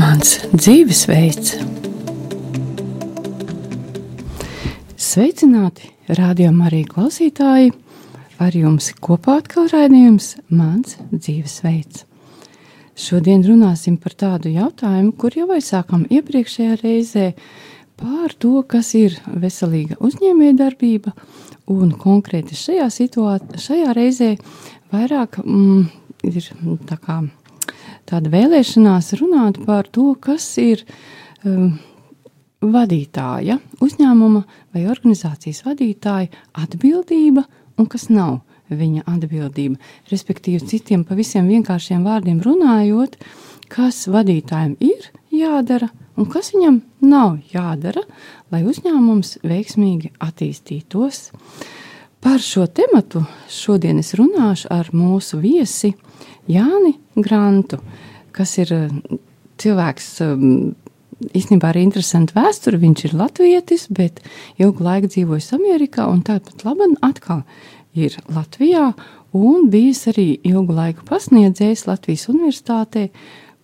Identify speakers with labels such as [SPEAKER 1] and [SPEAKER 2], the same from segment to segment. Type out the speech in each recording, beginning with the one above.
[SPEAKER 1] Mans dzīvesveids. Sveicināti, rādījumā arī klausītāji! Ar jums kopā atkal raidījums Mans dzīvesveids. Šodien runāsim par tādu jautājumu, kur jau aizsākām iepriekšējā reizē, par to, kas ir veselīga uzņēmējdarbība, un konkrēti šajā situācijā, šajā reizē vairāk mm, ir tā kā tāda vēlēšanās runāt par to, kas ir um, vadītāja, uzņēmuma vai organizācijas vadītāja atbildība un kas nav viņa atbildība. Respektīvi, citiem pavisam vienkāršiem vārdiem runājot, kas vadītājiem ir jādara un kas viņam nav jādara, lai uzņēmums veiksmīgi attīstītos. Par šo tematu šodien es runāšu ar mūsu viesi Jāni Grantu, kas ir eh, cilvēks, um, īstenībā arī interesanti vēsture. Viņš ir latvietis, bet ilgu laiku dzīvojis Amerikā un tāpat laban atkal ir Latvijā un bijis arī ilgu laiku pasniedzējis Latvijas universitātē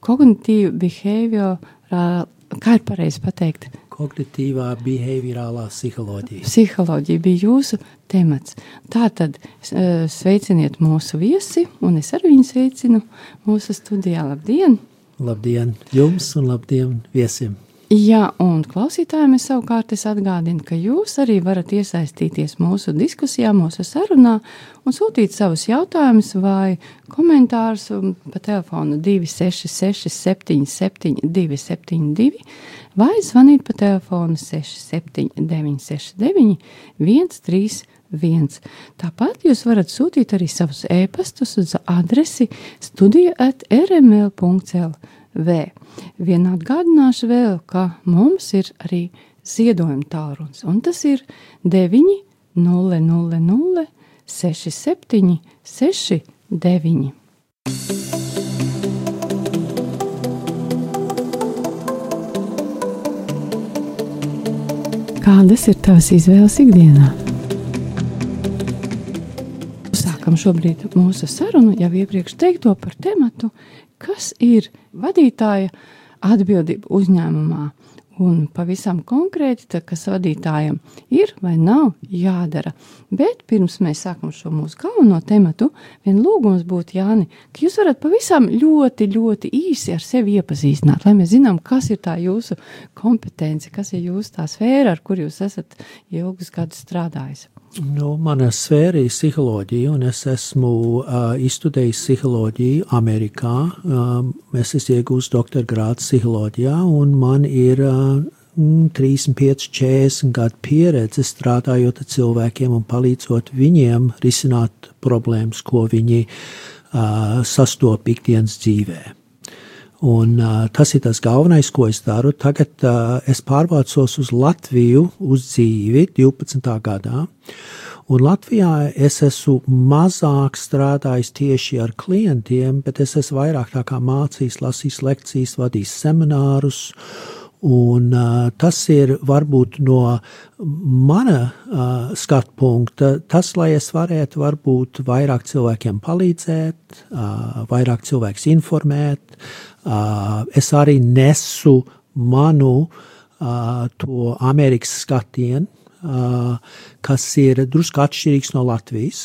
[SPEAKER 1] kognitīvu behavior, kā ir pareizi pateikt?
[SPEAKER 2] Kognitīvā behaviorālā psiholoģija.
[SPEAKER 1] Psiholoģija bija jūsu temats. Tātad sveiciniet mūsu viesi, un es arī viņu sveicinu mūsu studijā. Labdien!
[SPEAKER 2] Labdien jums un labdien viesiem!
[SPEAKER 1] Jā, un klausītājiem es savukārt es atgādinu, ka jūs arī varat iesaistīties mūsu diskusijā, mūsu sarunā un sūtīt savus jautājumus vai komentārus pa telefonu 266 77 272 vai zvanīt pa telefonu 679 69 131. Tāpat jūs varat sūtīt arī savus ēpastus uz adresi studija at rml.lv. Viena atgādināšu vēl, ka mums ir arī ziedojuma tālrunis, un tas ir 9 0 0 0 6 7 6 9. Kādas ir tavas izvēles ikdienā? Sākam šobrīd mūsu sarunu jau iepriekš teikto par tematu, kas ir vadītāja atbildība uzņēmumā. Un pavisam konkrēti, tā, kas vadītājam ir vai nav jādara. Bet pirms mēs sākam šo mūsu galveno tematu, viena lūgums būtu, Jāni, ka jūs varat pavisam ļoti, ļoti īsi ar sevi iepazīstināt, lai mēs zinām, kas ir tā jūsu kompetence, kas ir jūsu tā sfēra, ar kur jūs esat ilgus gadus strādājis.
[SPEAKER 2] Nu, mana sfēra ir psiholoģija, un es esmu uh, izstudējis psiholoģiju Amerikā. Um, es esmu iegūstis doktora grādu psiholoģijā, un man ir uh, 35, 40 gadu pieredze strādājot ar cilvēkiem un palīdzot viņiem risināt problēmas, ko viņi uh, sastop ikdienas dzīvēm. Un, uh, tas ir tas galvenais, ko es daru. Tagad uh, es pārvācos uz Latviju uz dzīvi 12. gadā. Un Latvijā es esmu mazāk strādājis tieši ar klientiem, bet es esmu vairāk mācījis, lasījis lekcijas, vadījis seminārus. Un, uh, tas ir varbūt no mana uh, skatu punkta, tas, lai es varētu varbūt vairāk cilvēkiem palīdzēt, uh, vairāk cilvēkus informēt, Uh, es arī nesu manu uh, to Amerikas skatienu, uh, kas ir drusku atšķirīgs no Latvijas.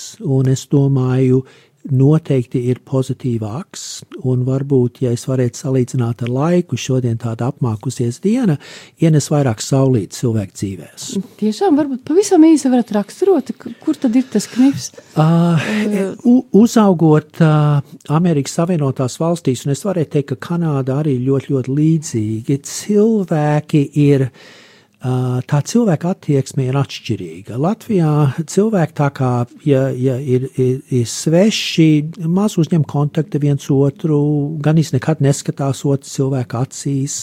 [SPEAKER 2] Es domāju, noteikti ir pozitīvāks. Un varbūt, ja es varētu salīdzināt ar laiku, šodien tāda apmākusies diena ienes vairāk saulītes cilvēku dzīvēs.
[SPEAKER 1] Tiešām, varbūt pavisam īsi varat raksturot, kur tad ir tas knifs?
[SPEAKER 2] Uh, uzaugot uh, Amerikas Savienotās valstīs, un es varētu teikt, ka Kanāda arī ļoti, ļoti līdzīgi, cilvēki ir tā cilvēka attieksme ir atšķirīga. Latvijā cilvēki tā kā ja, ja ir, ir, ir sveši, maz uzņem kontaktu viens otru, gan īsti nekad neskatās otru cilvēku acīs.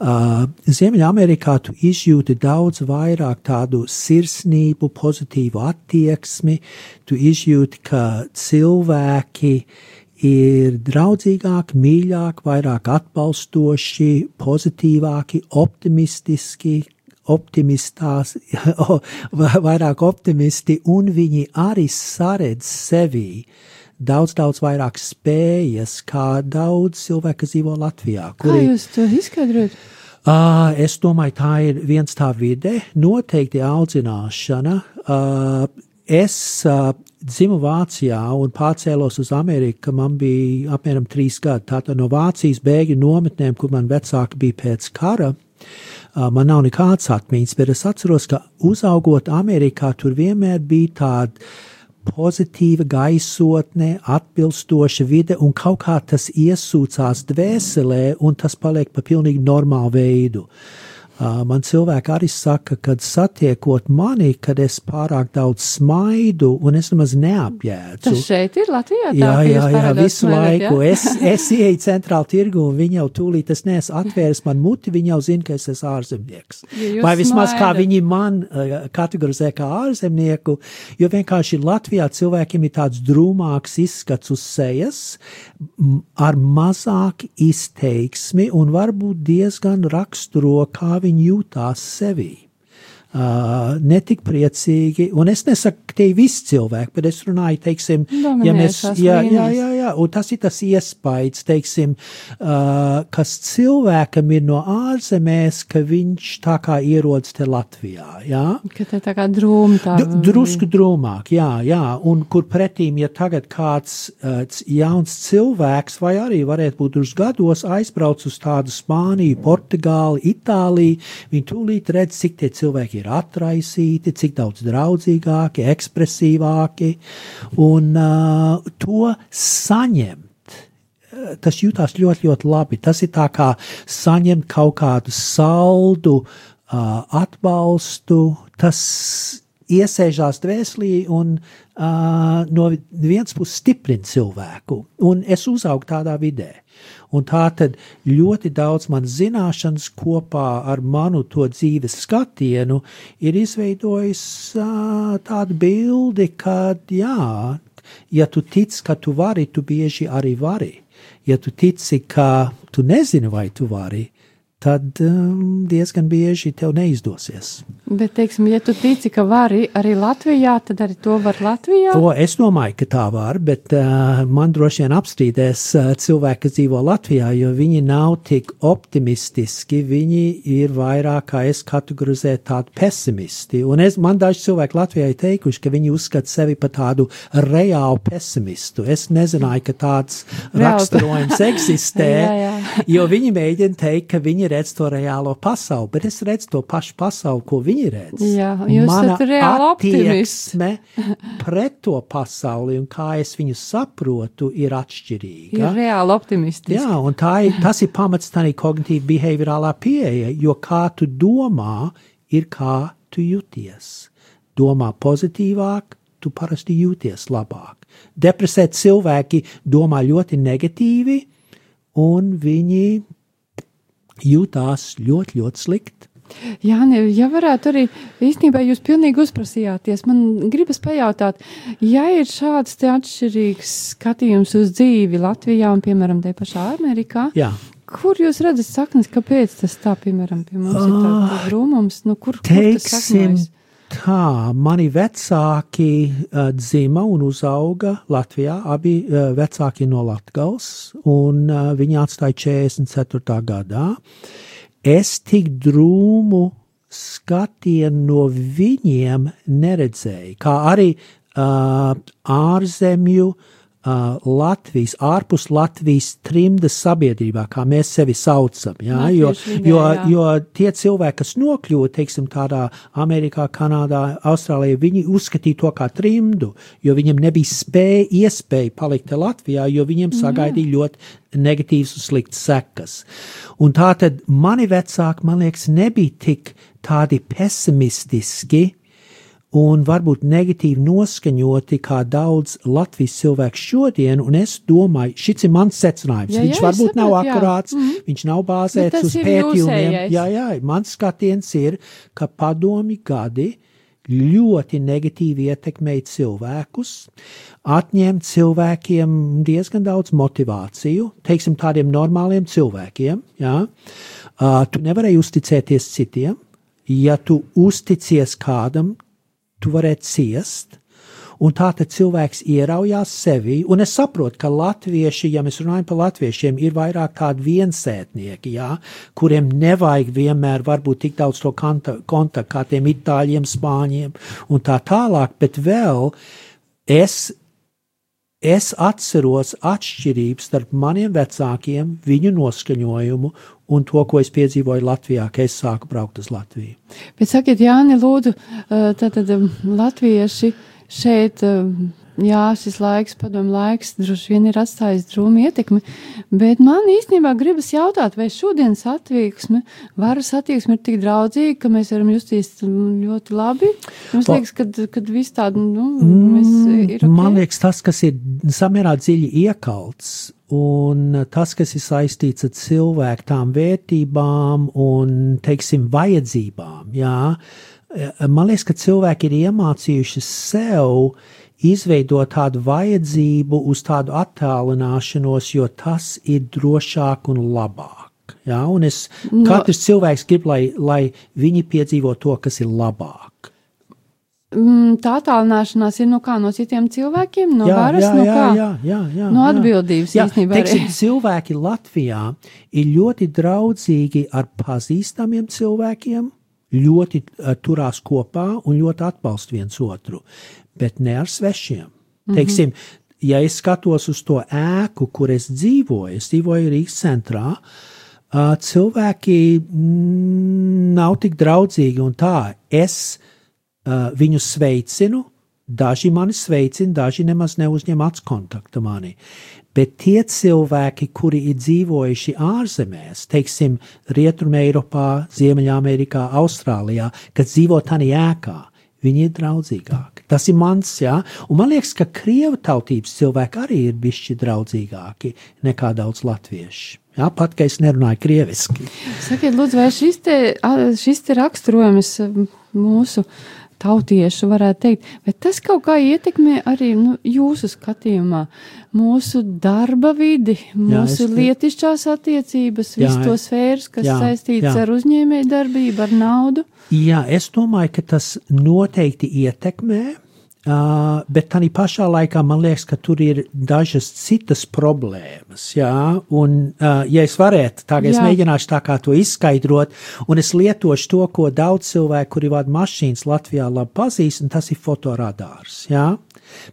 [SPEAKER 2] Ziemeļamerikā tu izjūti daudz vairāk tādu sirsnību, pozitīvu attieksmi, tu izjūti, ka cilvēki ir draudzīgāki, mīļāki, vairāk atbalstoši, pozitīvāki, optimistiski, optimistās, vairāk optimisti, un viņi arī saredz sevi daudz, daudz vairāk spējas kā daudz cilvēku, kas dzīvo Latvijā.
[SPEAKER 1] Kuri, Kā jūs to izskaidrojat?
[SPEAKER 2] Uh, es domāju, tā ir viens tā vide, noteikti audzināšana. Uh, es uh, dzimu Vācijā un pārcēlos uz Ameriku, man bija apmēram trīs gadi. Tātad no Vācijas bēgļu nometnēm, kur man vecāki bija pēc kara. Uh, man nav nekādas atmiņas, bet es atceros, ka uzaugot Amerikā, tur vienmēr bija tāda pozitīva gaisotne, atbilstoša vide, un kaut kā tas iesūcās dvēselē, un tas paliek pa pilnīgi normālu veidu. Uh, Man cilvēki arī saka, kad satiekot mani, kad es pārāk daudz smaidu un es nemaz neapjēdzu.
[SPEAKER 1] Tas šeit ir Latvijā? Tā,
[SPEAKER 2] jā, jā, jā, visu smaidat, laiku. Jā? Es, es ieeju centrālu tirgu un viņi jau tūlīt, es neesmu atvēris man muti, viņi jau zina, ka es esmu ārzemnieks. Ja Vai vismaz smaidat. kā viņi man kategorizē kā ārzemnieku, jo vienkārši Latvijā cilvēkiem ir tāds drūmāks izskats uz sejas, ar mazāk izteiksmi un varbūt diezgan raksturo, kā viņi viņi jūtās sevī uh, netik priecīgi. Un es nesaku, ka tie ir visi cilvēki, bet es runāju, teiksim, ja mēs, jā, jā, jā, jā, un tas ir tas iespējas, teiksim, uh, kas cilvēkam ir no ārzemēs, ka viņš tā kā ierodas te Latvijā, jā?
[SPEAKER 1] Ka te tā kā drūmi tā.
[SPEAKER 2] D drusku drūmāk, jā, jā, un kur pretīm, ja tagad kāds uh, jauns cilvēks, vai arī varētu būt uz gados, aizbrauc uz tādu Spāniju, Portugāli, Itāliju, viņi tūlīt redz, cik tie cilvēki ir atraisīti, cik daudz draudzīgāki, ekspresīvāki, un uh, to saņemt. Tas jūtās ļoti, ļoti labi. Tas ir tā kā saņemt kaut kādu saldu uh, atbalstu. Tas iesēžās dvēselī un uh, no vienas puses stiprina cilvēku. Un es uzaugu tādā vidē. Un tā tad ļoti daudz man zināšanas kopā ar manu to dzīves skatienu ir izveidojis uh, tādu bildi, ka jā, ja tu tici, ka tu vari, tu bieži arī vari. Ja tu tici, ka tu nezini, vai tu vari, tad um, diezgan bieži tev neizdosies.
[SPEAKER 1] Bet, teiksim, ja tu tici, ka vari arī Latvijā, tad arī to var Latvijā?
[SPEAKER 2] O, es domāju, ka tā var, bet uh, man droši vien apstrīdēs uh, cilvēki, kas dzīvo Latvijā, jo viņi nav tik optimistiski, viņi ir vairāk, kā es kategorizēju, tādi pesimisti. Un es, man daži cilvēki Latvijā ir teikuši, ka viņi uzskata sevi par tādu reālu pesimistu. Es nezināju, ka tāds raksturojums eksistē, jā, jā. jo viņi mēģina teikt, ka viņi redz to reālo pasauli, bet es redzu to pašu pasauli, ko viņi redz.
[SPEAKER 1] Jā, jūs Mana esat reāli
[SPEAKER 2] attieksme pret to pasauli un kā es viņu saprotu, ir atšķirīga.
[SPEAKER 1] Ir reāli optimistiski.
[SPEAKER 2] Jā, un ir, tas ir pamats tā kognitīva behaviorālā pieeja, jo kā tu domā, ir kā tu jūties. Domā pozitīvāk, tu parasti jūties labāk. Depresēti cilvēki domā ļoti negatīvi, un viņi jutās ļoti, ļoti slikti.
[SPEAKER 1] Jā, ne, ja varētu arī, īstenībā jūs pilnīgi uzprasījāties, man gribas pajautāt, ja ir šāds te atšķirīgs skatījums uz dzīvi Latvijā un, piemēram, te pašā Amerikā,
[SPEAKER 2] Jā.
[SPEAKER 1] kur jūs redzat saknes, kāpēc tas tā, piemēram, pie mums uh, ir tāds brūmums, nu, kur,
[SPEAKER 2] teiksim,
[SPEAKER 1] kur tas saknojas?
[SPEAKER 2] Tā, mani vecāki uh, dzima un uzauga Latvijā, abi uh, vecāki no Latgals, un uh, viņi atstāja 44. gadā. Es tik drūmu skatienu no viņiem neredzēju, kā arī uh, ārzemju uh, Latvijas, ārpus Latvijas trimdas sabiedrībā, kā mēs sevi saucam. Jā, jo, jo, jo tie cilvēki, kas nokļuva, teiksim, tādā Amerikā, Kanādā, Austrālijā, viņi uzskatīja to kā trimdu, jo viņiem nebija spēja, iespēja palikt Latvijā, jo viņiem sagaidīja ļoti negatīvas un sliktas sekas. Un tā tad mani vecāki, man liekas, nebija tik tādi pesimistiski, un varbūt negatīvi noskaņoti kā daudz Latvijas cilvēku šodien, un es domāju, šis ir mans secinājums. Jā, jā, viņš varbūt saprot, nav akurāts, jā. mm viņš nav bāzēts uz pētījumiem. Jā, jā, mans skatiens ir, ka padomi gadi ļoti negatīvi ietekmēja cilvēkus, atņēma cilvēkiem diezgan daudz motivāciju, teiksim, tādiem normāliem cilvēkiem. Jā. Uh, tu nevarēji uzticēties citiem. Ja tu uzticies kādam, tu varētu ciest. Un tā tad cilvēks ieraujās sevi, un es saprotu, ka latvieši, ja mēs runājam par latviešiem, ir vairāk tādi viensētnieki, jā, kuriem nevajag vienmēr varbūt tik daudz to kontaktu kā tiem itāļiem, spāņiem un tā tālāk, bet vēl es es atceros atšķirības starp maniem vecākiem, viņu noskaņojumu un to, ko es piedzīvoju Latvijā, kad es sāku braukt uz Latviju.
[SPEAKER 1] Bet sakiet, Jāni, lūdzu, tātad latvieši šeit jā, šis laiks, padomu laiks, droši vien ir atstājis drūmu ietekmi, bet man īstenībā gribas jautāt, vai šodienas attieksme, varas attieksme ir tik draudzīga, ka mēs varam justies ļoti labi? Jums liekas, ka, kad viss tāda, nu, mēs
[SPEAKER 2] mm,
[SPEAKER 1] ir. Okay?
[SPEAKER 2] Man liekas, tas, kas ir samērā dziļi iekalts, un tas, kas ir saistīts ar cilvēku tām vērtībām un, teiksim, vajadzībām, jā, man liekas, ka cilvēki ir iemācījuši sev izveidot tādu vajadzību uz tādu attālināšanos, jo tas ir drošāk un labāk. Ja? Un es, no. katrs cilvēks grib, lai, lai viņi piedzīvo to, kas ir labāk.
[SPEAKER 1] Mm, tā attālināšanās ir no kā no citiem cilvēkiem, no jā, varas, jā, no kā?
[SPEAKER 2] Jā, jā, jā,
[SPEAKER 1] no atbildības jā. īstenībā.
[SPEAKER 2] Teiksim, cilvēki Latvijā ir ļoti draudzīgi ar pazīstamiem cilvēkiem, ļoti uh, turās kopā un ļoti atbalsta viens otru bet ne ar svešiem. Mm -hmm. Teiksim, ja es skatos uz to ēku, kur es dzīvoju, es dzīvoju Rīgas centrā, uh, cilvēki nav tik draudzīgi un tā. Es uh, viņus sveicinu, daži mani sveicina, daži nemaz neuzņem acu kontaktu mani. Bet tie cilvēki, kuri ir dzīvojuši ārzemēs, teiksim, Rietumē, Eiropā, Ziemeļamerikā, Austrālijā, kad dzīvo tādā ēkā, viņi ir draudzīgāki. Tas ir mans, jā, un man liekas, ka krievu tautības cilvēki arī ir bišķi draudzīgāki nekā daudz latviešu. Jā, pat, ka es nerunāju krieviski.
[SPEAKER 1] Sakiet, lūdzu, vai šis te, šis te raksturojums mūsu tautiešu, varētu teikt, bet tas kaut kā ietekmē arī nu, jūsu skatījumā, mūsu darba vidi, mūsu jā, lietišķās attiecības, visu to sfēras, kas jā, saistīts jā. ar uzņēmēju darbību, ar naudu.
[SPEAKER 2] Jā, es domāju, ka tas noteikti ietekmē. Uh, bet tā pašā laikā man liekas, ka tur ir dažas citas problēmas. Jā, un, uh, ja es varētu, tagad jā. es mēģināšu tā kā to izskaidrot, un es lietošu to, ko daudz cilvēku, kuri vada mašīnas Latvijā, labi pazīst, un tas ir fotoradārs. Jā.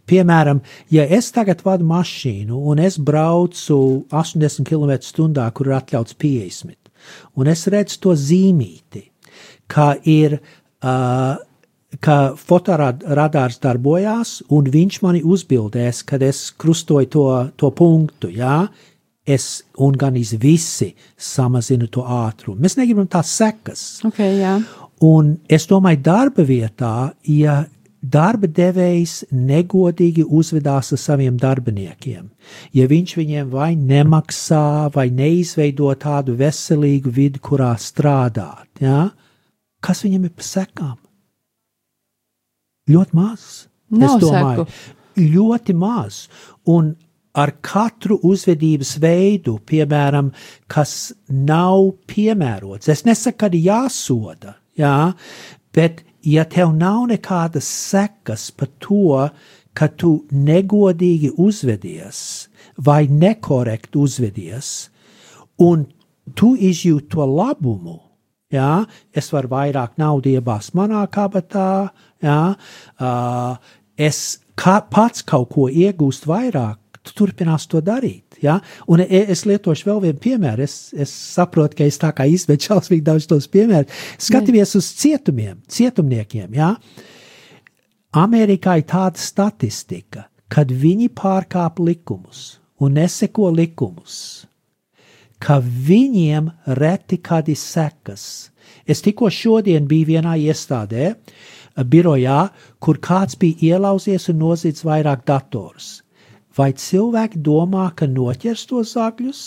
[SPEAKER 2] Piemēram, ja es tagad vadu mašīnu un es braucu 80 km/h, kur ir atļauts 50, un es redzu to zīmīti, kā ir uh, ka fotoradārs darbojās, un viņš mani uzbildēs, kad es krustoju to, to punktu. Jā? Es un gan visi samazinu to ātrumu. Mēs negribam tās sekas.
[SPEAKER 1] Okay, jā.
[SPEAKER 2] un es domāju, darba vietā, ja darba devējs negodīgi uzvedās ar saviem darbiniekiem, ja viņš viņiem vai nemaksā, vai neizveido tādu veselīgu vidi, kurā strādāt, jā? kas viņam ir pa sekām? Ļoti maz.
[SPEAKER 1] Nav es domāju, seku.
[SPEAKER 2] ļoti maz. Un ar katru uzvedības veidu, piemēram, kas nav piemērots, es nesaku, ka jāsoda, jā, bet ja tev nav nekādas sekas par to, ka tu negodīgi uzvedies vai nekorekti uzvedies, un tu izjūti to labumu, Jā, es varu vairāk naudas iebāzt manā kabatā, jā, uh, es kā, pats kaut ko iegūstu vairāk, tu turpinās to darīt. Ja? Un e, es lietošu vēl vienu piemēru. Es, es saprotu, ka es tā kā izmetu šausmīgi daudz tos piemērus. Skatāmies uz cietumiem, cietumniekiem. Ja? Amerikā ir tāda statistika, kad viņi pārkāp likumus un neseko likumus ka viņiem reti kādi sekas. Es tikko šodien biju vienā iestādē, birojā, kur kāds bija ielauzies un noziedzis vairāk dators. Vai cilvēki domā, ka noķers tos zagļus?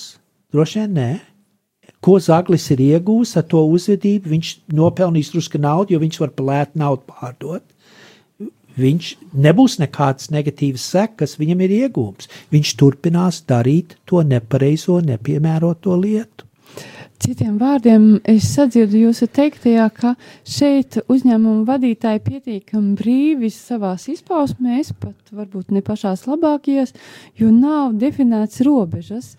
[SPEAKER 2] Droši vien nē. Ko zaglis ir iegūmis ar to uzvedību? Viņš nopelnīs drusku naudu, jo viņš var plēt naudu pārdot viņš nebūs nekādas negatīvas sekas, viņam ir iegūms. Viņš turpinās darīt to nepareizo, nepiemēroto lietu.
[SPEAKER 1] Citiem vārdiem, es sadzirdu jūsu teiktajā, ka šeit uzņēmuma vadītāji pietiekami brīvi savās izpausmēs, pat varbūt ne pašās labākajās, jo nav definēts robežas.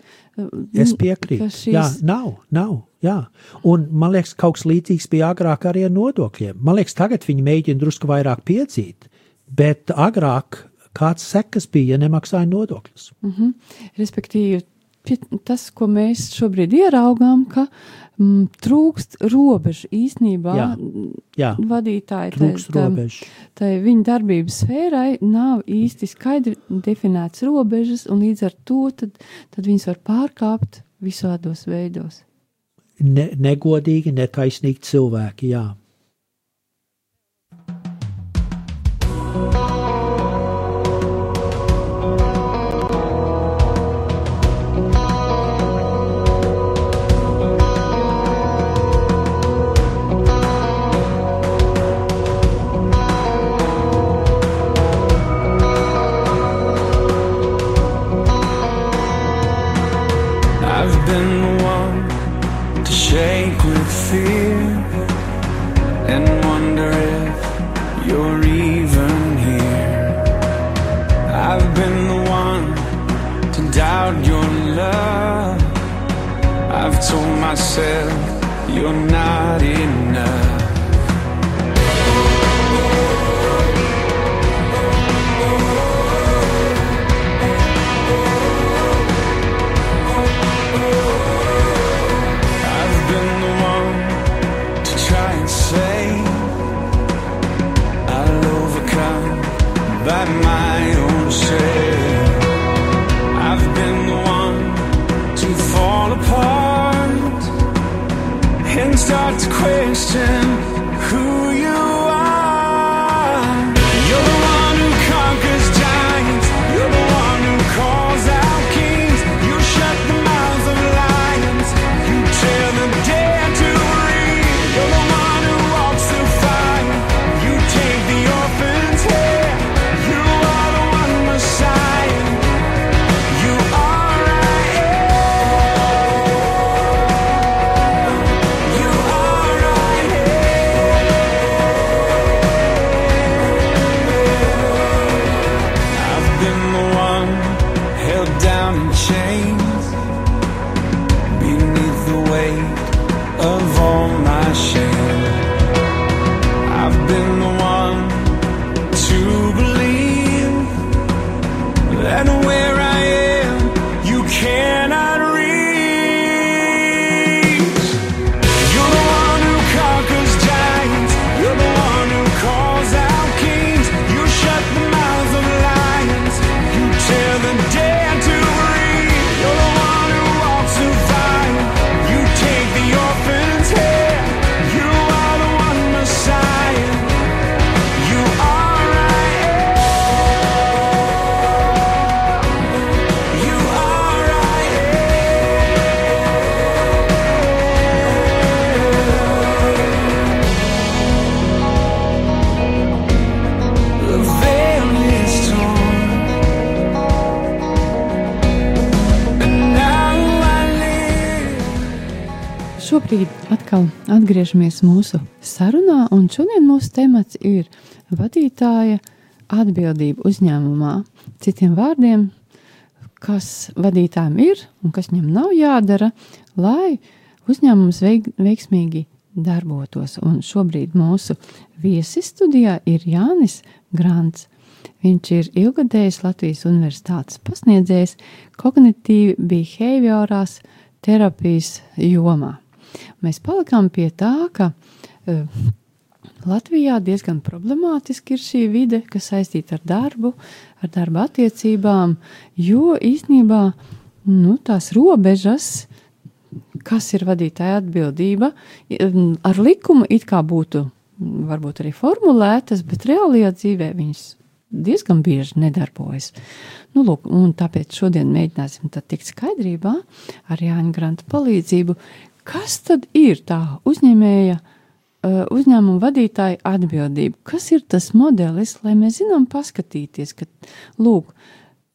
[SPEAKER 3] Es piekrītu. Šīs... Jā, nav, nav. Jā. Un man liekas, kaut kas līdzīgs bija agrāk arī ar nodokļiem. Man liekas, tagad viņi mēģina drusku vairāk piedzīt, bet agrāk kāds sekas bija, ja nemaksāja nodokļus.
[SPEAKER 1] Mm -hmm. Respektīvi, tas, ko mēs šobrīd ieraugām, ka mm, trūkst robežu īsnībā. Jā,
[SPEAKER 3] jā.
[SPEAKER 1] vadītāji
[SPEAKER 3] trūkst tā, robežu.
[SPEAKER 1] Tai viņa darbības sfērai nav īsti skaidri definēts robežas, un līdz ar to tad, tad viņas var pārkāpt visādos veidos.
[SPEAKER 3] Ne, negodīgi, netaisnīgi cilvēki, jā. By my own self. I've been the one to fall apart and start to question who you atgriežamies mūsu sarunā, un šodien mūsu temats ir vadītāja atbildība uzņēmumā. Citiem vārdiem, kas vadītājiem ir un kas viņam nav jādara, lai uzņēmums veik, veiksmīgi darbotos. Un šobrīd mūsu viesis studijā ir Jānis Grants. Viņš ir ilgadējis Latvijas Universitātes pasniedzējs kognitīvi behaviorās terapijas jomā. Mēs palikām pie tā, ka uh, Latvijā diezgan problemātiski ir šī vide, kas saistīta ar darbu, ar darba attiecībām, jo īstenībā nu, tās robežas, kas ir vadītāja atbildība, ar likumu it kā būtu varbūt arī formulētas, bet reālajā dzīvē viņas diezgan bieži nedarbojas. Nu, lūk, tāpēc šodien mēģināsim tikt skaidrībā ar Jāņa Granta palīdzību, Kas tad ir tā uzņēmēja, uh, uzņēmuma vadītāja atbildība? Kas ir tas modelis, lai mēs zinām paskatīties, ka, lūk,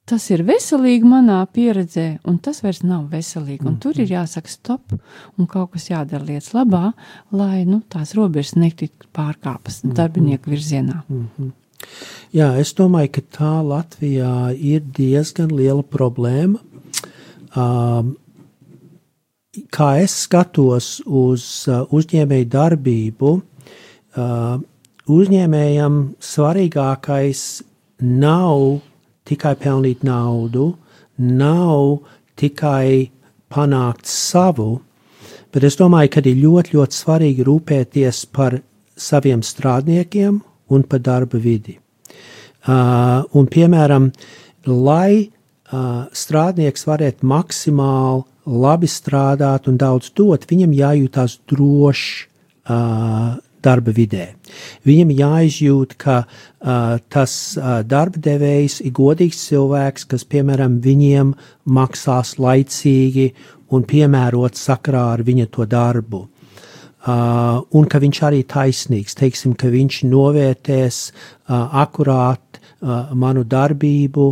[SPEAKER 1] tas ir veselīgi manā pieredzē, un tas vairs nav veselīgi. Un tur ir jāsaka stop, un kaut kas jādara lietas labā, lai nu, tās robežas netiktu pārkāptas -hmm. darbinieku virzienā. -hmm.
[SPEAKER 2] Jā, es domāju, ka tā Latvijā ir diezgan liela problēma. Um, kā es skatos uz uh, uzņēmēju darbību, uh, uzņēmējam svarīgākais nav tikai pelnīt naudu, nav tikai panākt savu, bet es domāju, ka ir ļoti, ļoti svarīgi rūpēties par saviem strādniekiem un par darba vidi. Uh, un, piemēram, lai uh, strādnieks varētu maksimāli labi strādāt un daudz dot, viņam jājūtās drošs uh, darba vidē. Viņam jāizjūt, ka uh, tas uh, darba devējs ir godīgs cilvēks, kas, piemēram, viņiem maksās laicīgi un piemērot sakrā ar viņa to darbu. Uh, un ka viņš arī taisnīgs, teiksim, ka viņš novērtēs uh, akurāt manu darbību,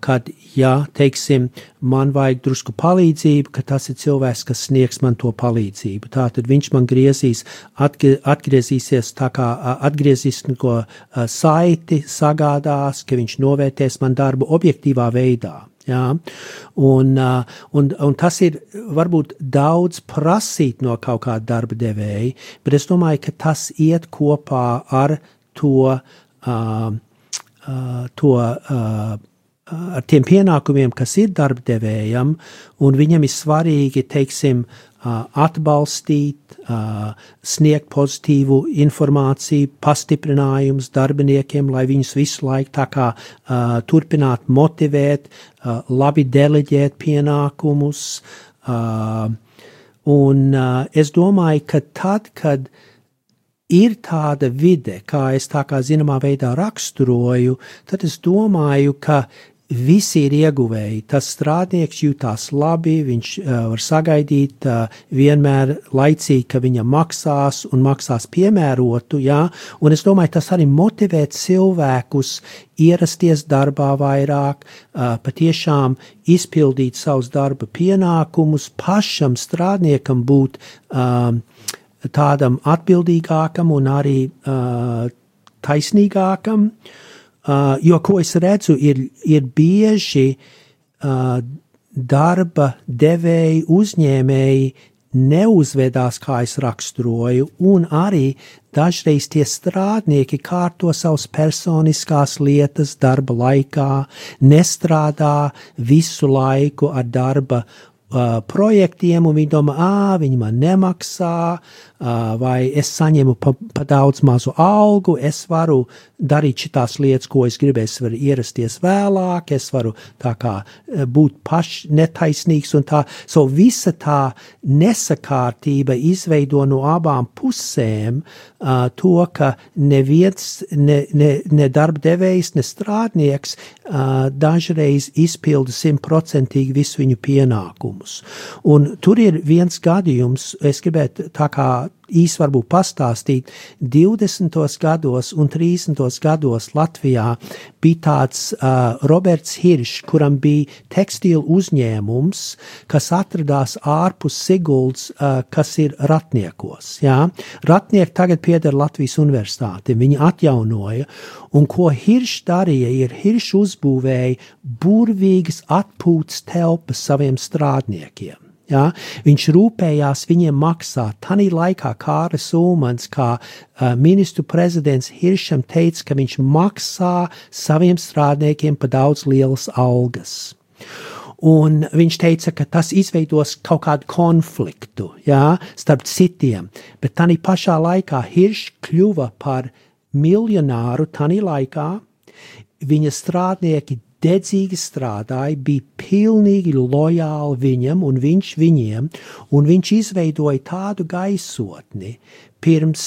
[SPEAKER 2] kad, ja, teiksim, man vajag drusku palīdzību, ka tas ir cilvēks, kas sniegs man to palīdzību. Tā tad viņš man griezīs, atgrie, atgriezīsies tā kā atgriezīs ko uh, saiti, sagādās, ka viņš novērtēs man darbu objektīvā veidā. Jā, un, un, un tas ir varbūt daudz prasīt no kaut kāda darba devēja, bet es domāju, ka tas iet kopā ar to uh, to ar tiem pienākumiem, kas ir darbdevējam, un viņam ir svarīgi, teiksim, atbalstīt, sniegt pozitīvu informāciju, pastiprinājums darbiniekiem, lai viņus visu laiku tā kā turpināt motivēt, labi deleģēt pienākumus. Un es domāju, ka tad, kad ir tāda vide, kā es tā kā zināmā veidā raksturoju, tad es domāju, ka visi ir ieguvēji. Tas strādnieks jūtās labi, viņš uh, var sagaidīt uh, vienmēr laicīgi, ka viņam maksās un maksās piemērotu, jā, un es domāju, tas arī motivē cilvēkus ierasties darbā vairāk, uh, patiešām izpildīt savus darba pienākumus, pašam strādniekam būt uh, tādam atbildīgākam un arī uh, taisnīgākam, uh, jo, ko es redzu, ir, ir bieži uh, darba devēji, uzņēmēji neuzvedās, kā es raksturoju, un arī dažreiz tie strādnieki kārto savas personiskās lietas darba laikā, nestrādā visu laiku ar darba projektiem, un viņi domā, ah, viņi man nemaksā, uh, vai es saņemu pa, pa daudz mazu algu, es varu darīt šitās lietas, ko es gribēju, es varu ierasties vēlāk, es varu tā kā būt paš netaisnīgs, un tā, so visa tā nesakārtība izveido no abām pusēm uh, to, ka neviens, ne, ne, ne darba devējs, ne strādnieks uh, dažreiz izpilda simtprocentīgi visu viņu pienākumus. Un tur ir viens gadījums, es gribētu tā kā īsi varbūt pastāstīt, 20. gados un 30. gados Latvijā bija tāds uh, Roberts Hiršs, kuram bija tekstilu uzņēmums, kas atradās ārpus Siguldas, uh, kas ir Ratniekos. Jā? Ratnieki tagad pieder Latvijas universitāti, viņi atjaunoja, un ko Hiršs darīja, ir Hiršs uzbūvēja burvīgas atpūtas telpas saviem strādniekiem. Ja? Viņš rūpējās viņiem maksāt. Tanī laikā Kāras Ulmans, kā uh, ministru prezidents Hiršam, teica, ka viņš maksā saviem strādniekiem pa daudz lielas algas. Un viņš teica, ka tas izveidos kaut kādu konfliktu jā, starp citiem, bet tā pašā laikā Hiršs kļuva par miljonāru tanī laikā. Viņa strādnieki dedzīgi strādāja, bija pilnīgi lojāli viņam un viņš viņiem, un viņš izveidoja tādu gaisotni pirms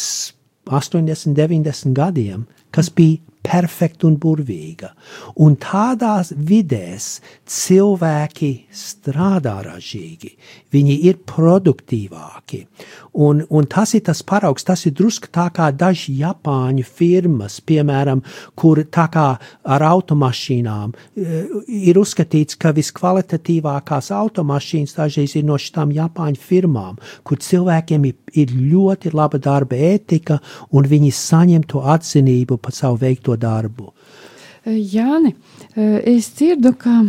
[SPEAKER 2] 80, 90 gadiem, kas bija perfekta un burvīga. Un tādās vidēs cilvēki strādā ražīgi, viņi ir produktīvāki. Un, un tas ir tas paraugs, tas ir drusku tā kā daži Japāņu firmas, piemēram, kur tā kā ar automašīnām eh, ir uzskatīts, ka viskvalitatīvākās automašīnas dažreiz ir no šitām Japāņu firmām, kur cilvēkiem ir, ir ļoti laba darba ētika un viņi saņem to atzinību par savu veikto darbu.
[SPEAKER 1] Jāni, es dzirdu, ka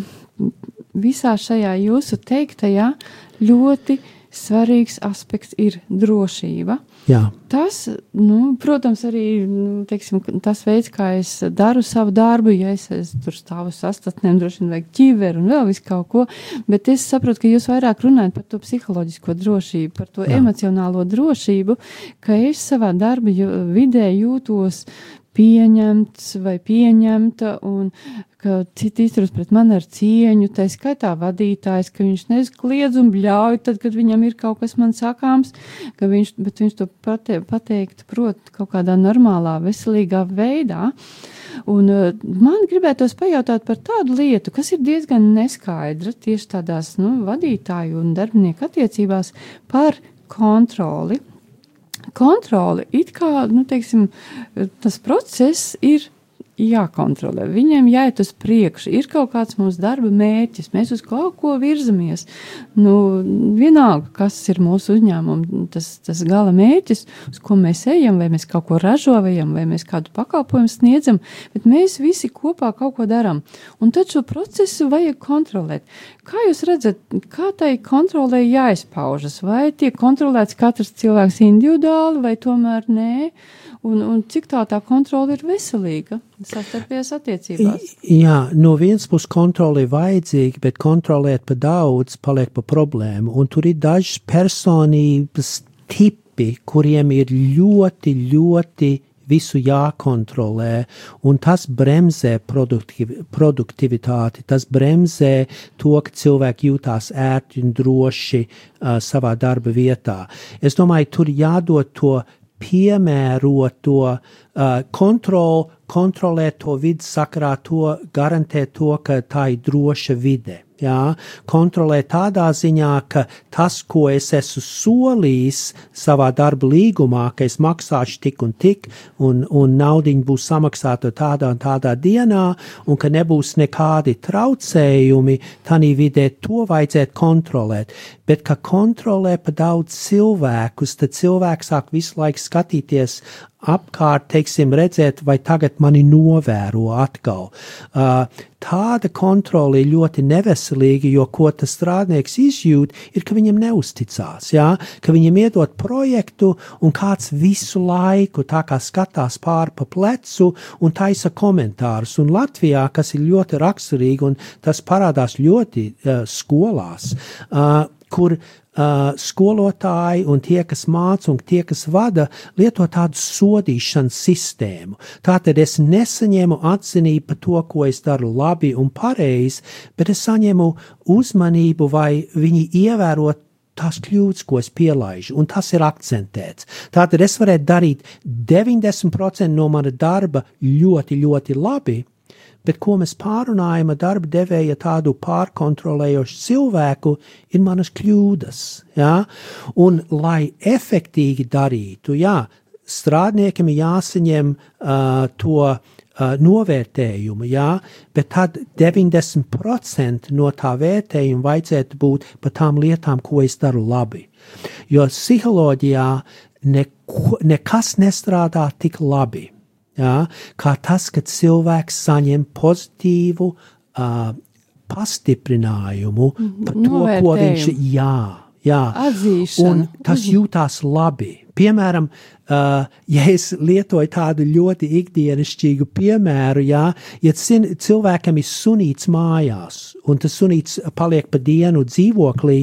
[SPEAKER 1] visā šajā jūsu teiktajā ļoti svarīgs aspekts ir drošība.
[SPEAKER 2] Jā.
[SPEAKER 1] Tas, nu, protams, arī nu, teiksim, tas veids, kā es daru savu darbu, ja es, es tur stāvu sastatnēm, droši vien vajag ķiveru un vēl visu kaut ko, bet es saprotu, ka jūs vairāk runājat par to psiholoģisko drošību, par to Jā. emocionālo drošību, ka es savā darba vidē jūtos pieņemts vai pieņemta, un ka citi izturas pret mani ar cieņu, tā skaitā vadītājs, ka viņš neskliedz un bļauj, tad, kad viņam ir kaut kas man sakāms, ka viņš, bet viņš to pate, pateikt, prot, kaut kādā normālā, veselīgā veidā. Un uh, man gribētos pajautāt par tādu lietu, kas ir diezgan neskaidra tieši tādās, nu, vadītāju un darbinieku attiecībās par kontroli kontroli, it kā nu, teiksim, tas process ir jākontrolē. Viņiem jāiet uz priekšu. Ir kaut kāds mūsu darba mērķis, mēs uz kaut ko virzamies. Nu, vienalga, kas ir mūsu uzņēmuma, tas, tas gala mērķis, uz ko mēs ejam, vai mēs kaut ko ražojam, vai mēs kādu pakalpojumu sniedzam, bet mēs visi kopā kaut ko darām. Un tad šo procesu vajag kontrolēt. Kā jūs redzat, kā tai kontrolē jāizpaužas? Vai tiek kontrolēts katrs cilvēks individuāli, vai tomēr nē? Un, un cik tā tā kontrole ir veselīga savstarpējās attiecībās?
[SPEAKER 2] Jā, no vienas puses kontrole ir vajadzīga, bet kontrolēt pa daudz paliek pa problēmu, un tur ir dažas personības tipi, kuriem ir ļoti, ļoti visu jākontrolē, un tas bremzē produktiv, produktivitāti, tas bremzē to, ka cilvēki jūtās ērti un droši uh, savā darba vietā. Es domāju, tur jādod to piemēroto uh, kontroli, kontrolēt to vidas sakarā, to garantēt to, ka tā ir droša vide jā, kontrolē tādā ziņā, ka tas, ko es esmu solījis savā darba līgumā, ka es maksāšu tik un tik, un, un naudiņa būs samaksāta tādā un tādā dienā, un ka nebūs nekādi traucējumi, tanī vidē to vajadzētu kontrolēt. Bet, ka kontrolē pa daudz cilvēkus, tad cilvēks sāk visu laiku skatīties apkārt, teiksim, redzēt, vai tagad mani novēro atkal. Uh, tāda kontrole ir ļoti neveselīga, jo ko tas strādnieks izjūt, ir, ka viņam neusticās, jā? ka viņam iedot projektu un kāds visu laiku tā kā skatās pāri pa plecu un taisa komentārus. Un Latvijā, kas ir ļoti raksturīgi un tas parādās ļoti uh, skolās, uh, kur uh, skolotāji un tie, kas māca un tie, kas vada, lieto tādu sodīšanas sistēmu. Tātad es nesaņēmu atzinību par to, ko es daru labi un pareizi, bet es saņēmu uzmanību vai viņi ievērot tās kļūdas, ko es pielaidu, un tas ir akcentēts. Tātad es varētu darīt 90% no mana darba ļoti, ļoti labi, bet ko mēs pārunājam ar darba devēja tādu pārkontrolējošu cilvēku, ir manas kļūdas. Ja? Un, lai efektīgi darītu, jā, strādniekam ir jāsaņem uh, to uh, novērtējumu, jā, bet tad 90% no tā vērtējuma vajadzētu būt par tām lietām, ko es daru labi. Jo psiholoģijā neko, nekas nestrādā tik labi jā, kā tas, ka cilvēks saņem pozitīvu uh, pastiprinājumu par to, Novērtējumu. ko viņš jā. Jā,
[SPEAKER 1] Atzīšana.
[SPEAKER 2] un tas jūtās labi. Piemēram, Uh, ja es lietoju tādu ļoti ikdienišķīgu piemēru, jā, ja cilvēkam ir sunīts mājās, un tas sunīts paliek pa dienu dzīvoklī,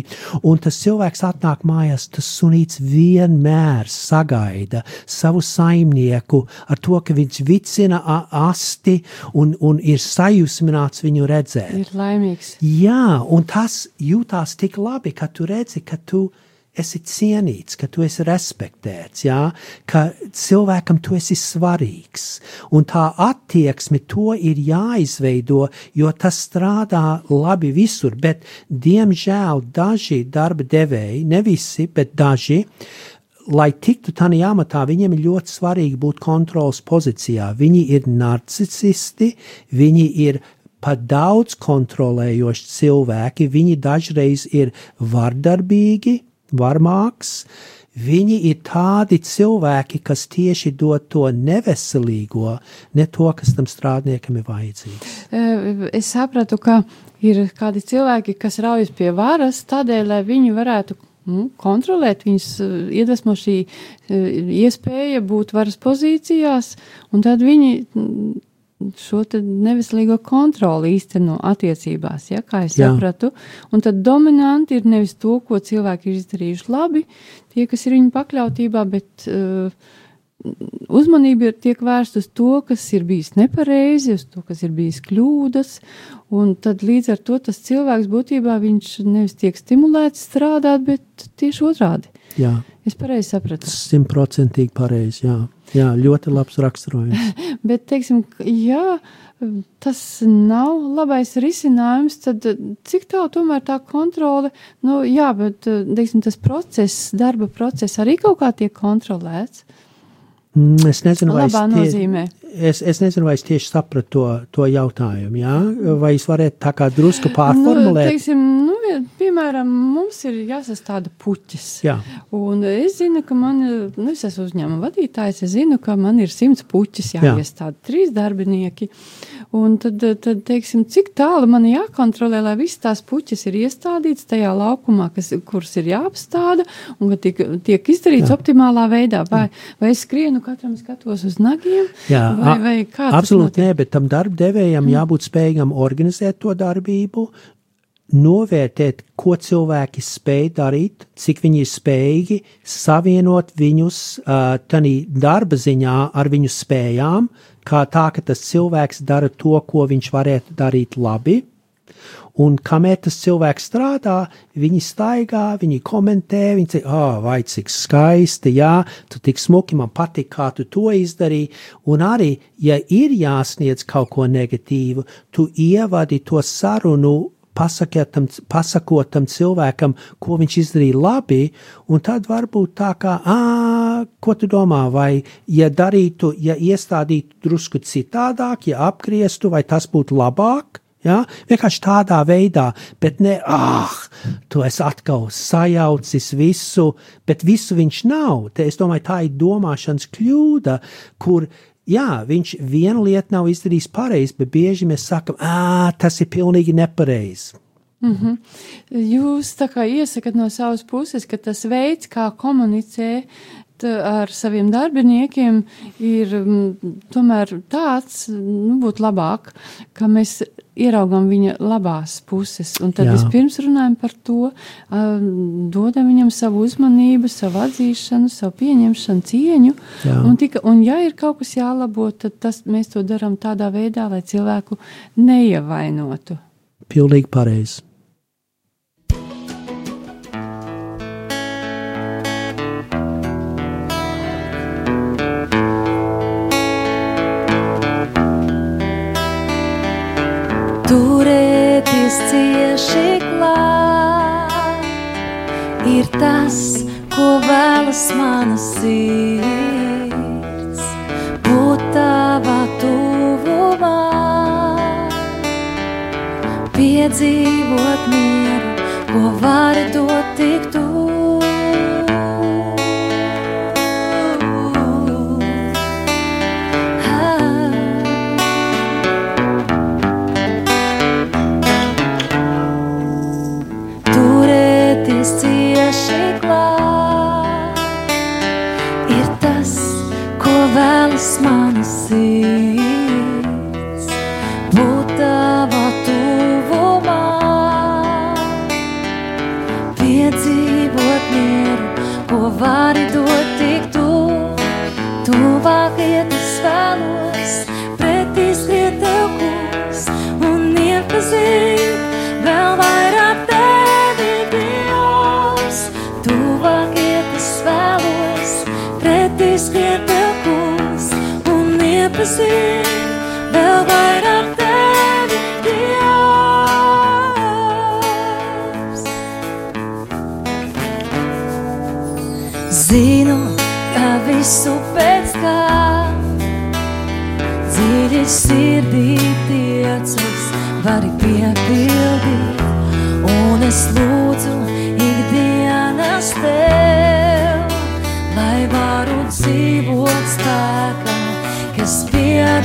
[SPEAKER 2] un tas cilvēks atnāk mājās, tas sunīts vienmēr sagaida savu saimnieku ar to, ka viņš vicina asti un, un ir sajūsmināts viņu redzēt.
[SPEAKER 1] Ir laimīgs.
[SPEAKER 2] Jā, un tas jūtās tik labi, ka tu redzi, ka tu esi esi cienīts, ka tu esi respektēts, jā, ka cilvēkam tu esi svarīgs. Un tā attieksme to ir jāizveido, jo tas strādā labi visur, bet diemžēl daži darba devēji, ne visi, bet daži, lai tiktu tādā amatā, viņiem ir ļoti svarīgi būt kontrolas pozīcijā. Viņi ir narcisisti, viņi ir pat daudz kontrolējoši cilvēki, viņi dažreiz ir vardarbīgi, varmāks. Viņi ir tādi cilvēki, kas tieši dod to neveselīgo, ne to, kas tam strādniekam ir vajadzīgs.
[SPEAKER 1] Es sapratu, ka ir kādi cilvēki, kas raujas pie varas tādēļ, lai viņi varētu nu, kontrolēt, viņus iedvesmo šī iespēja būt varas pozīcijās, un tad viņi šo neveselīgo kontroli īsteno attiecībās, ja, kā es Jā. sapratu. Un tad dominanti ir nevis to, ko cilvēki ir izdarījuši labi, tie, kas ir viņu pakļautībā, bet uh, uzmanība ir tiek vērsta uz to, kas ir bijis nepareizi, uz to, kas ir bijis kļūdas, un tad līdz ar to tas cilvēks būtībā viņš nevis tiek stimulēts strādāt, bet tieši otrādi.
[SPEAKER 2] Jā.
[SPEAKER 1] Es pareizi sapratu.
[SPEAKER 2] Simtprocentīgi pareizi, jā. jā. Ļoti labs raksturojums.
[SPEAKER 1] Bet, teiksim, ja tas nav labais risinājums, tad cik tālu tomēr tā kontrole, nu jā, bet, teiksim, tas process, darba process arī kaut kā tiek kontrolēts.
[SPEAKER 2] Mm, es nezinu,
[SPEAKER 1] vai es, tie,
[SPEAKER 2] es, es nezinu, vai es tieši sapratu to, to jautājumu. Jā? Vai es varētu tā kā drusku pārformulēt?
[SPEAKER 1] Nu, teiksim, nu, piemēram, mums ir jāsastāda puķis.
[SPEAKER 2] Jā.
[SPEAKER 1] Un es zinu, ka man, nu, es esmu uzņēmuma vadītājs, es zinu, ka man ir simts puķis jāiestāda, Jā. trīs darbinieki. Un tad, tad, teiksim, cik tālu man jākontrolē, lai visas tās puķis ir iestādītas tajā laukumā, kas, kuras ir jāapstāda un ka tiek, tiek izdarīts Jā. optimālā veidā. Vai, vai es skrienu katram skatos uz nagiem?
[SPEAKER 2] Jā, vai, vai absolūti nē, bet tam darbdevējam mm. jābūt spējīgam organizēt to darbību, novērtēt, ko cilvēki spēj darīt, cik viņi ir spējīgi savienot viņus uh, tādā darba ziņā ar viņu spējām, kā tā, ka tas cilvēks dara to, ko viņš varētu darīt labi. Un kamēr tas cilvēks strādā, viņi staigā, viņi komentē, viņi saka, ah, oh, vai cik skaisti, jā, tu tik smuki, man patīk, kā tu to izdarīji. Un arī, ja ir jāsniedz kaut ko negatīvu, tu ievadi to sarunu tam, pasakot tam cilvēkam, ko viņš izdarīja labi, un tad varbūt tā kā, ah, ko tu domā, vai ja darītu, ja iestādītu drusku citādāk, ja apgrieztu, vai tas būtu labāk. Ja? Vienkārši tādā veidā, bet ne, ah, tu esi atkal sajaucis visu, bet visu viņš nav. Te es domāju, tā ir domāšanas kļūda, kur jā, viņš vienu lietu nav izdarījis pareizi, bet bieži mēs sakam, ah, tas ir pilnīgi nepareizi.
[SPEAKER 1] Mm -hmm. Jūs tā kā iesakat no savas puses, ka tas veids, kā komunicē ar saviem darbiniekiem, ir tomēr tāds, nu, būtu labāk, ka mēs ieraugam viņa labās puses. Un tad Jā. vispirms runājam par to, dodam viņam savu uzmanību, savu atzīšanu, savu pieņemšanu, cieņu. Jā. Un, tika, un ja ir kaut kas jālabo, tad tas, mēs to darām tādā veidā, lai cilvēku neievainotu.
[SPEAKER 2] Pilnīgi pareizi.
[SPEAKER 4] Turēties cieši klāt, ir tas, ko vēlas mana sirds, būt tavā tuvumā, piedzīvot mieru, ko var dot tik tu.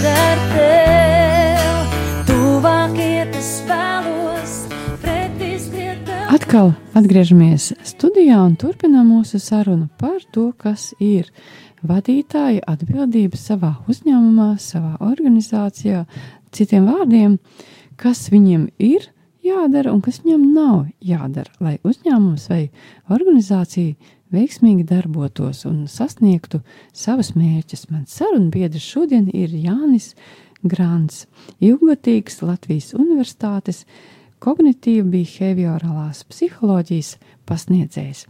[SPEAKER 4] Pieder tev. Tuvāk iet es vēlos, pretī skriet.
[SPEAKER 1] Atkal atgriežamies studijā un turpinām mūsu sarunu par to, kas ir vadītāja atbildība savā uzņēmumā, savā organizācijā, citiem vārdiem, kas viņiem ir jādara un kas viņam nav jādara, lai uzņēmums vai organizācija veiksmīgi darbotos un sasniegtu savus mērķus. Mans sarunbiedrs šodien ir Jānis Grants, ilglatīgs Latvijas Universitātes kognitīva behaviorālās psiholoģijas pasniedzējs.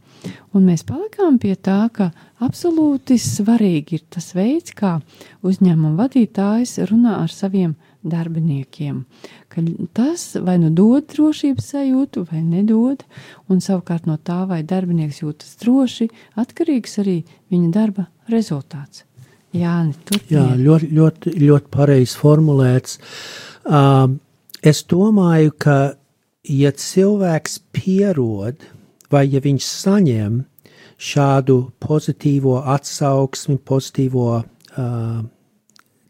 [SPEAKER 1] Un mēs palikām pie tā, ka absolūti svarīgi ir tas veids, kā uzņēmuma vadītājs runā ar saviem darbiniekiem. Ka tas vai nu dod drošības sajūtu, vai nedod, un savukārt no tā, vai darbinieks jūtas droši, atkarīgs arī viņa darba rezultāts. Jāni,
[SPEAKER 2] Jā, ļoti, ļoti, ļoti pareizi formulēts. Um, es domāju, ka, ja cilvēks pierod, vai ja viņš saņem šādu pozitīvo atsauksmi, pozitīvo uh,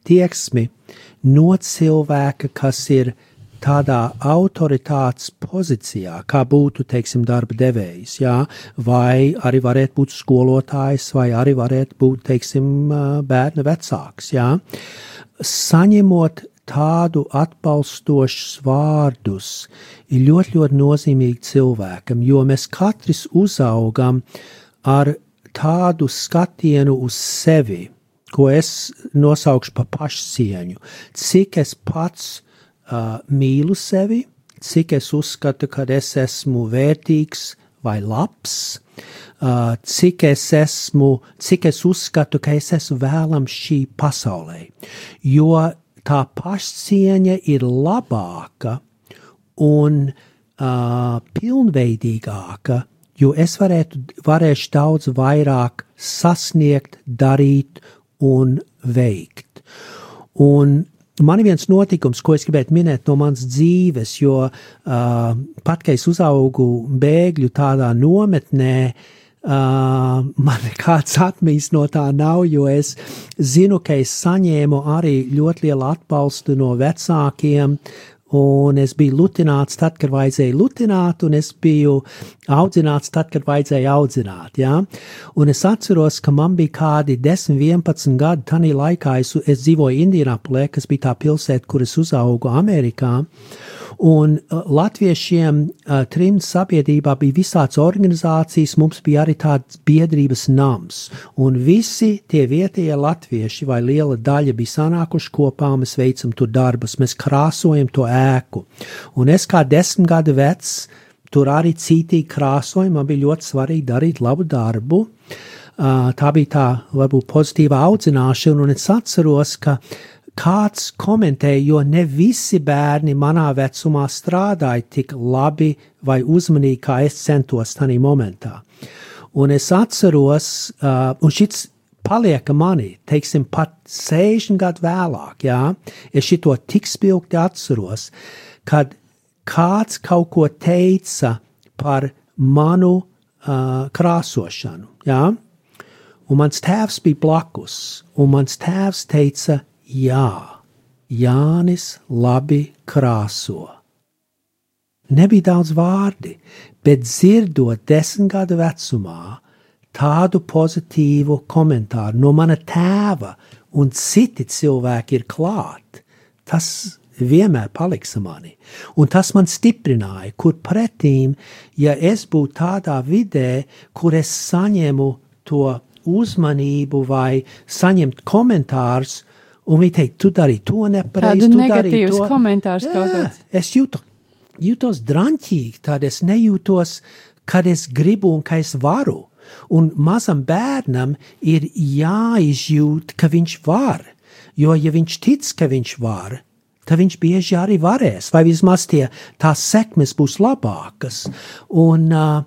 [SPEAKER 2] tieksmi no cilvēka, kas ir tādā autoritātes pozīcijā, kā būtu, teiksim, darba devējs, jā, vai arī varētu būt skolotājs, vai arī varētu būt, teiksim, bērna vecāks, jā. Saņemot tādu atbalstošus vārdus ir ļoti, ļoti nozīmīgi cilvēkam, jo mēs katrs uzaugam ar tādu skatienu uz sevi, ko es nosaukšu par pašcieņu. Cik es pats uh, mīlu sevi, cik es uzskatu, ka es esmu vērtīgs vai labs, uh, cik es esmu, cik es uzskatu, ka es esmu vēlams šī pasaulē. Jo tā pašcieņa ir labāka un uh, pilnveidīgāka, jo es varētu, varēšu daudz vairāk sasniegt, darīt un veikt. Un man ir viens notikums, ko es gribētu minēt no manas dzīves, jo uh, pat, ka es uzaugu bēgļu tādā nometnē, uh, man nekāds atmiņas no tā nav, jo es zinu, ka es saņēmu arī ļoti lielu atbalstu no vecākiem, un es biju lutināts tad, kad vajadzēja lutināt, un es biju audzināts tad, kad vajadzēja audzināt. Ja? Un es atceros, ka man bija kādi 10, 11 gadi, tanī laikā es, es dzīvoju Indianapolē, kas bija tā pilsēta, kur es uzaugu Amerikā. Un uh, latviešiem uh, trimds sabiedrībā bija visāds organizācijas, mums bija arī tāds biedrības nams. Un visi tie vietējie latvieši vai liela daļa bija sanākuši kopā, mēs veicam tur darbus, mēs krāsojam to ēku. Un es kā desmit gadu vecs, tur arī cītīgi krāsoju, man bija ļoti svarīgi darīt labu darbu. Uh, tā bija tā, varbūt pozitīva audzināšana, un es atceros, ka kāds komentēja, jo ne visi bērni manā vecumā strādāja tik labi vai uzmanīgi, kā es centos tajā momentā. Un es atceros, uh, un šis paliek manī, teiksim, pat 60 gadu vēlāk, jā, es šito tik spilgti atceros, kad kāds kaut ko teica par manu uh, krāsošanu, jā, un mans tēvs bija blakus, un mans tēvs teica, jā, Jānis labi krāso. Nebija daudz vārdi, bet dzirdot desmit gadu vecumā tādu pozitīvu komentāru no mana tēva un citi cilvēki ir klāt, tas vienmēr paliks manī. Un tas man stiprināja, kur pretīm, ja es būtu tādā vidē, kur es saņemu to uzmanību vai saņemt komentārus, un viņi teikt, tu dari to nepareizi,
[SPEAKER 1] Tādu negatīvs
[SPEAKER 2] to.
[SPEAKER 1] komentārs kaut kāds.
[SPEAKER 2] Es jūtu, jūtos drāmīgi, tad es nejūtos, kad es gribu un ka es varu. Un mazam bērnam ir jāizjūt, ka viņš var. Jo, ja viņš tic, ka viņš var, tad viņš bieži arī varēs, vai vismaz tie, tās sekmes būs labākas. Un, uh,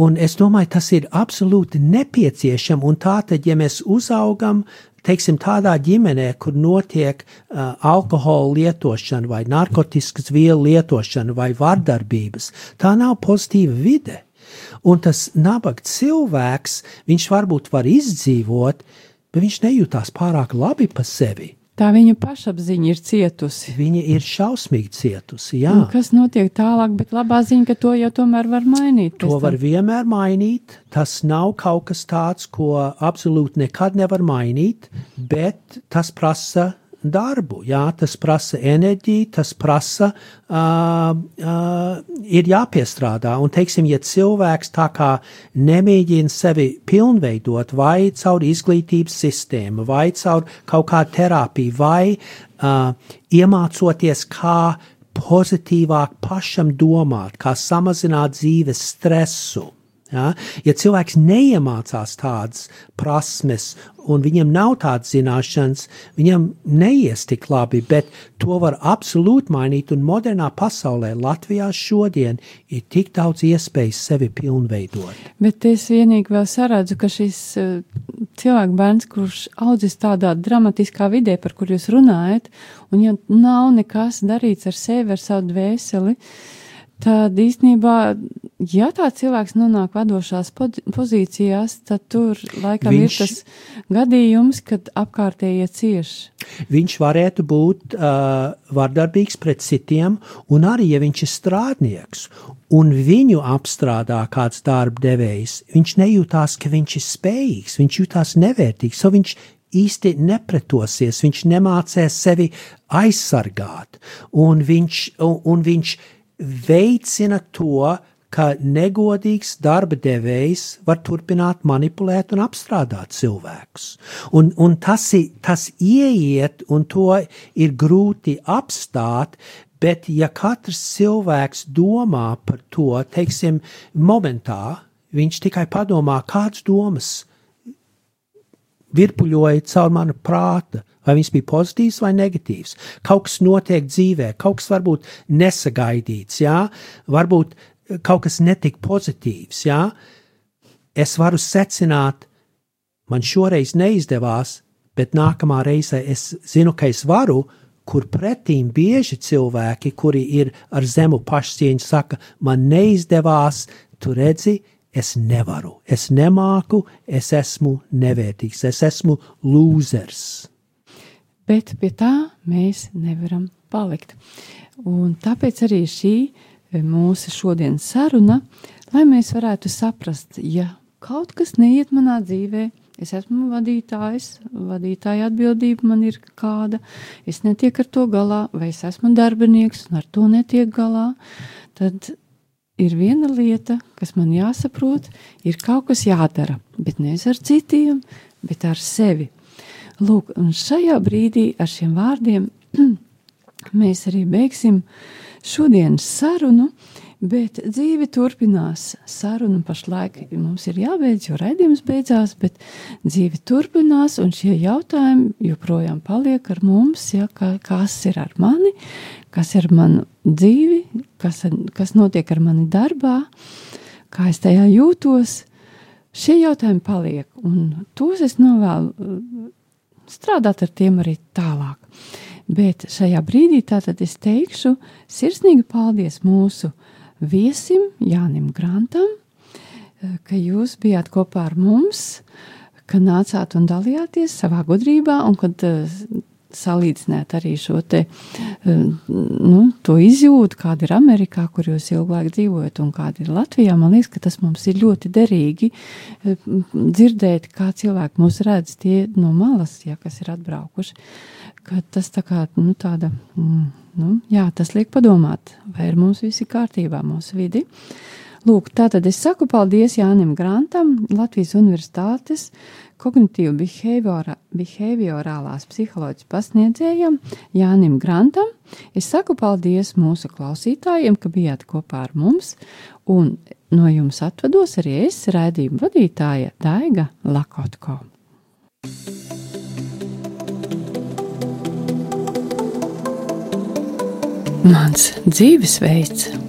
[SPEAKER 2] un es domāju, tas ir absolūti nepieciešams, un tā tad, ja mēs uzaugam, teiksim, tādā ģimenē, kur notiek uh, alkohola lietošana vai narkotikas vielu lietošana vai vardarbības, tā nav pozitīva vide. Un tas nabaga cilvēks, viņš varbūt var izdzīvot, bet viņš nejūtās pārāk labi par sevi.
[SPEAKER 1] Tā viņa pašapziņa ir cietusi.
[SPEAKER 2] Viņa ir šausmīgi cietusi. Jā.
[SPEAKER 1] Un kas notiek tālāk, bet labā ziņa, ka to jau tomēr var mainīt.
[SPEAKER 2] To var vienmēr mainīt. Tas nav kaut kas tāds, ko absolūti nekad nevar mainīt, bet tas prasa darbu. Jā, tas prasa enerģiju, tas prasa, uh, uh, ir jāpiestrādā. Un, teiksim, ja cilvēks tā kā nemēģina sevi pilnveidot vai caur izglītības sistēmu, vai caur kaut kādu terapiju, vai uh, iemācoties, kā pozitīvāk pašam domāt, kā samazināt dzīves stresu. Ja? ja cilvēks neiemācās tādas prasmes, un viņam nav tādas zināšanas, viņam neies tik labi, bet to var absolūti mainīt. Un modernā pasaulē, Latvijā šodien, ir tik daudz iespēju sevi pilnveidot.
[SPEAKER 1] Bet es vienīgi vēl saredzu, ka šis uh, cilvēks bērns, kurš audzis tādā dramatiskā vidē, par kur jūs runājat, un ja nav nekas darīts ar sevi, ar savu dvēseli, uh, Tad īstenībā, ja tāds cilvēks nonāk vadošās pozīcijās, tad tur laikam Viņš, ir tas gadījums, kad apkārtējie cieš.
[SPEAKER 2] Viņš varētu būt uh, vardarbīgs pret citiem, un arī, ja viņš ir strādnieks, un viņu apstrādā kāds darba devējs, viņš nejūtās, ka viņš ir spējīgs, viņš jūtās nevērtīgs, so viņš īsti nepretosies, viņš nemācēs sevi aizsargāt, un viņš, un, un viņš veicina to, ka negodīgs darba devējs var turpināt manipulēt un apstrādāt cilvēkus. Un, un tas, tas ieiet, un to ir grūti apstāt, bet ja katrs cilvēks domā par to, teiksim, momentā, viņš tikai padomā, kādas domas virpuļoja caur mana prāta, Vai viņš bija pozitīvs vai negatīvs? Kaut kas notiek dzīvē, kaut kas varbūt nesagaidīts, jā, varbūt eh, kaut kas netik pozitīvs, jā. Es varu secināt, man šoreiz neizdevās, bet nākamā reizē es zinu, ka es varu, kur pretīm bieži cilvēki, kuri ir ar zemu pašcieņu, saka, man neizdevās, tu redzi, es nevaru, es nemāku, es esmu nevērtīgs, es esmu lūzers.
[SPEAKER 1] Bet pie tā mēs nevaram palikt. Un tāpēc arī šī e, mūsu šodienas saruna, lai mēs varētu saprast, ja kaut kas neiet manā dzīvē, es esmu vadītājs, vadītāja atbildība man ir kāda, es netieku ar to galā, vai es esmu darbinieks un ar to netiek galā, tad ir viena lieta, kas man jāsaprot, ir kaut kas jādara, bet nevis ar citiem, bet ar sevi. Lūk, un šajā brīdī ar šiem vārdiem mēs arī beigsim šodienas sarunu, bet dzīve turpinās. Saruna pašlaik mums ir jābeidz, jo raidījums beidzās, bet dzīve turpinās, un šie jautājumi joprojām paliek ar mums, ja, ka, kas ir ar mani, kas ir manu dzīvi, kas, kas notiek ar mani darbā, kā es tajā jūtos. Šie jautājumi paliek, un tos es novēlu strādāt ar tiem arī tālāk. Bet šajā brīdī tātad es teikšu sirsnīgi paldies mūsu viesim Jānim Grantam, eh, ka jūs bijāt kopā ar mums, ka nācāt un dalījāties savā gudrībā un kad eh, salīdzināt arī šo te, eh, nu, to izjūtu, kāda ir Amerikā, kur jūs ilgāk dzīvojat, un kāda ir Latvijā. Man liekas, ka tas mums ir ļoti derīgi eh, dzirdēt, kā cilvēki mūs redz tie no malas, ja kas ir atbraukuši. Ka tas tā kā, nu, tāda, mm, nu, jā, tas liek padomāt, vai ir mums visi kārtībā, mūsu vidi. Lūk, tātad es saku paldies Jānim Grantam, Latvijas Universitātes kognitīvi-behaviorālās psiholoģijas pasniedzējam Jānim Grantam. Es saku paldies mūsu klausītājiem, ka bijāt kopā ar mums, un no jums atvados arī es, raidījuma vadītāja Daiga Lakotko. Mans dzīvesveids!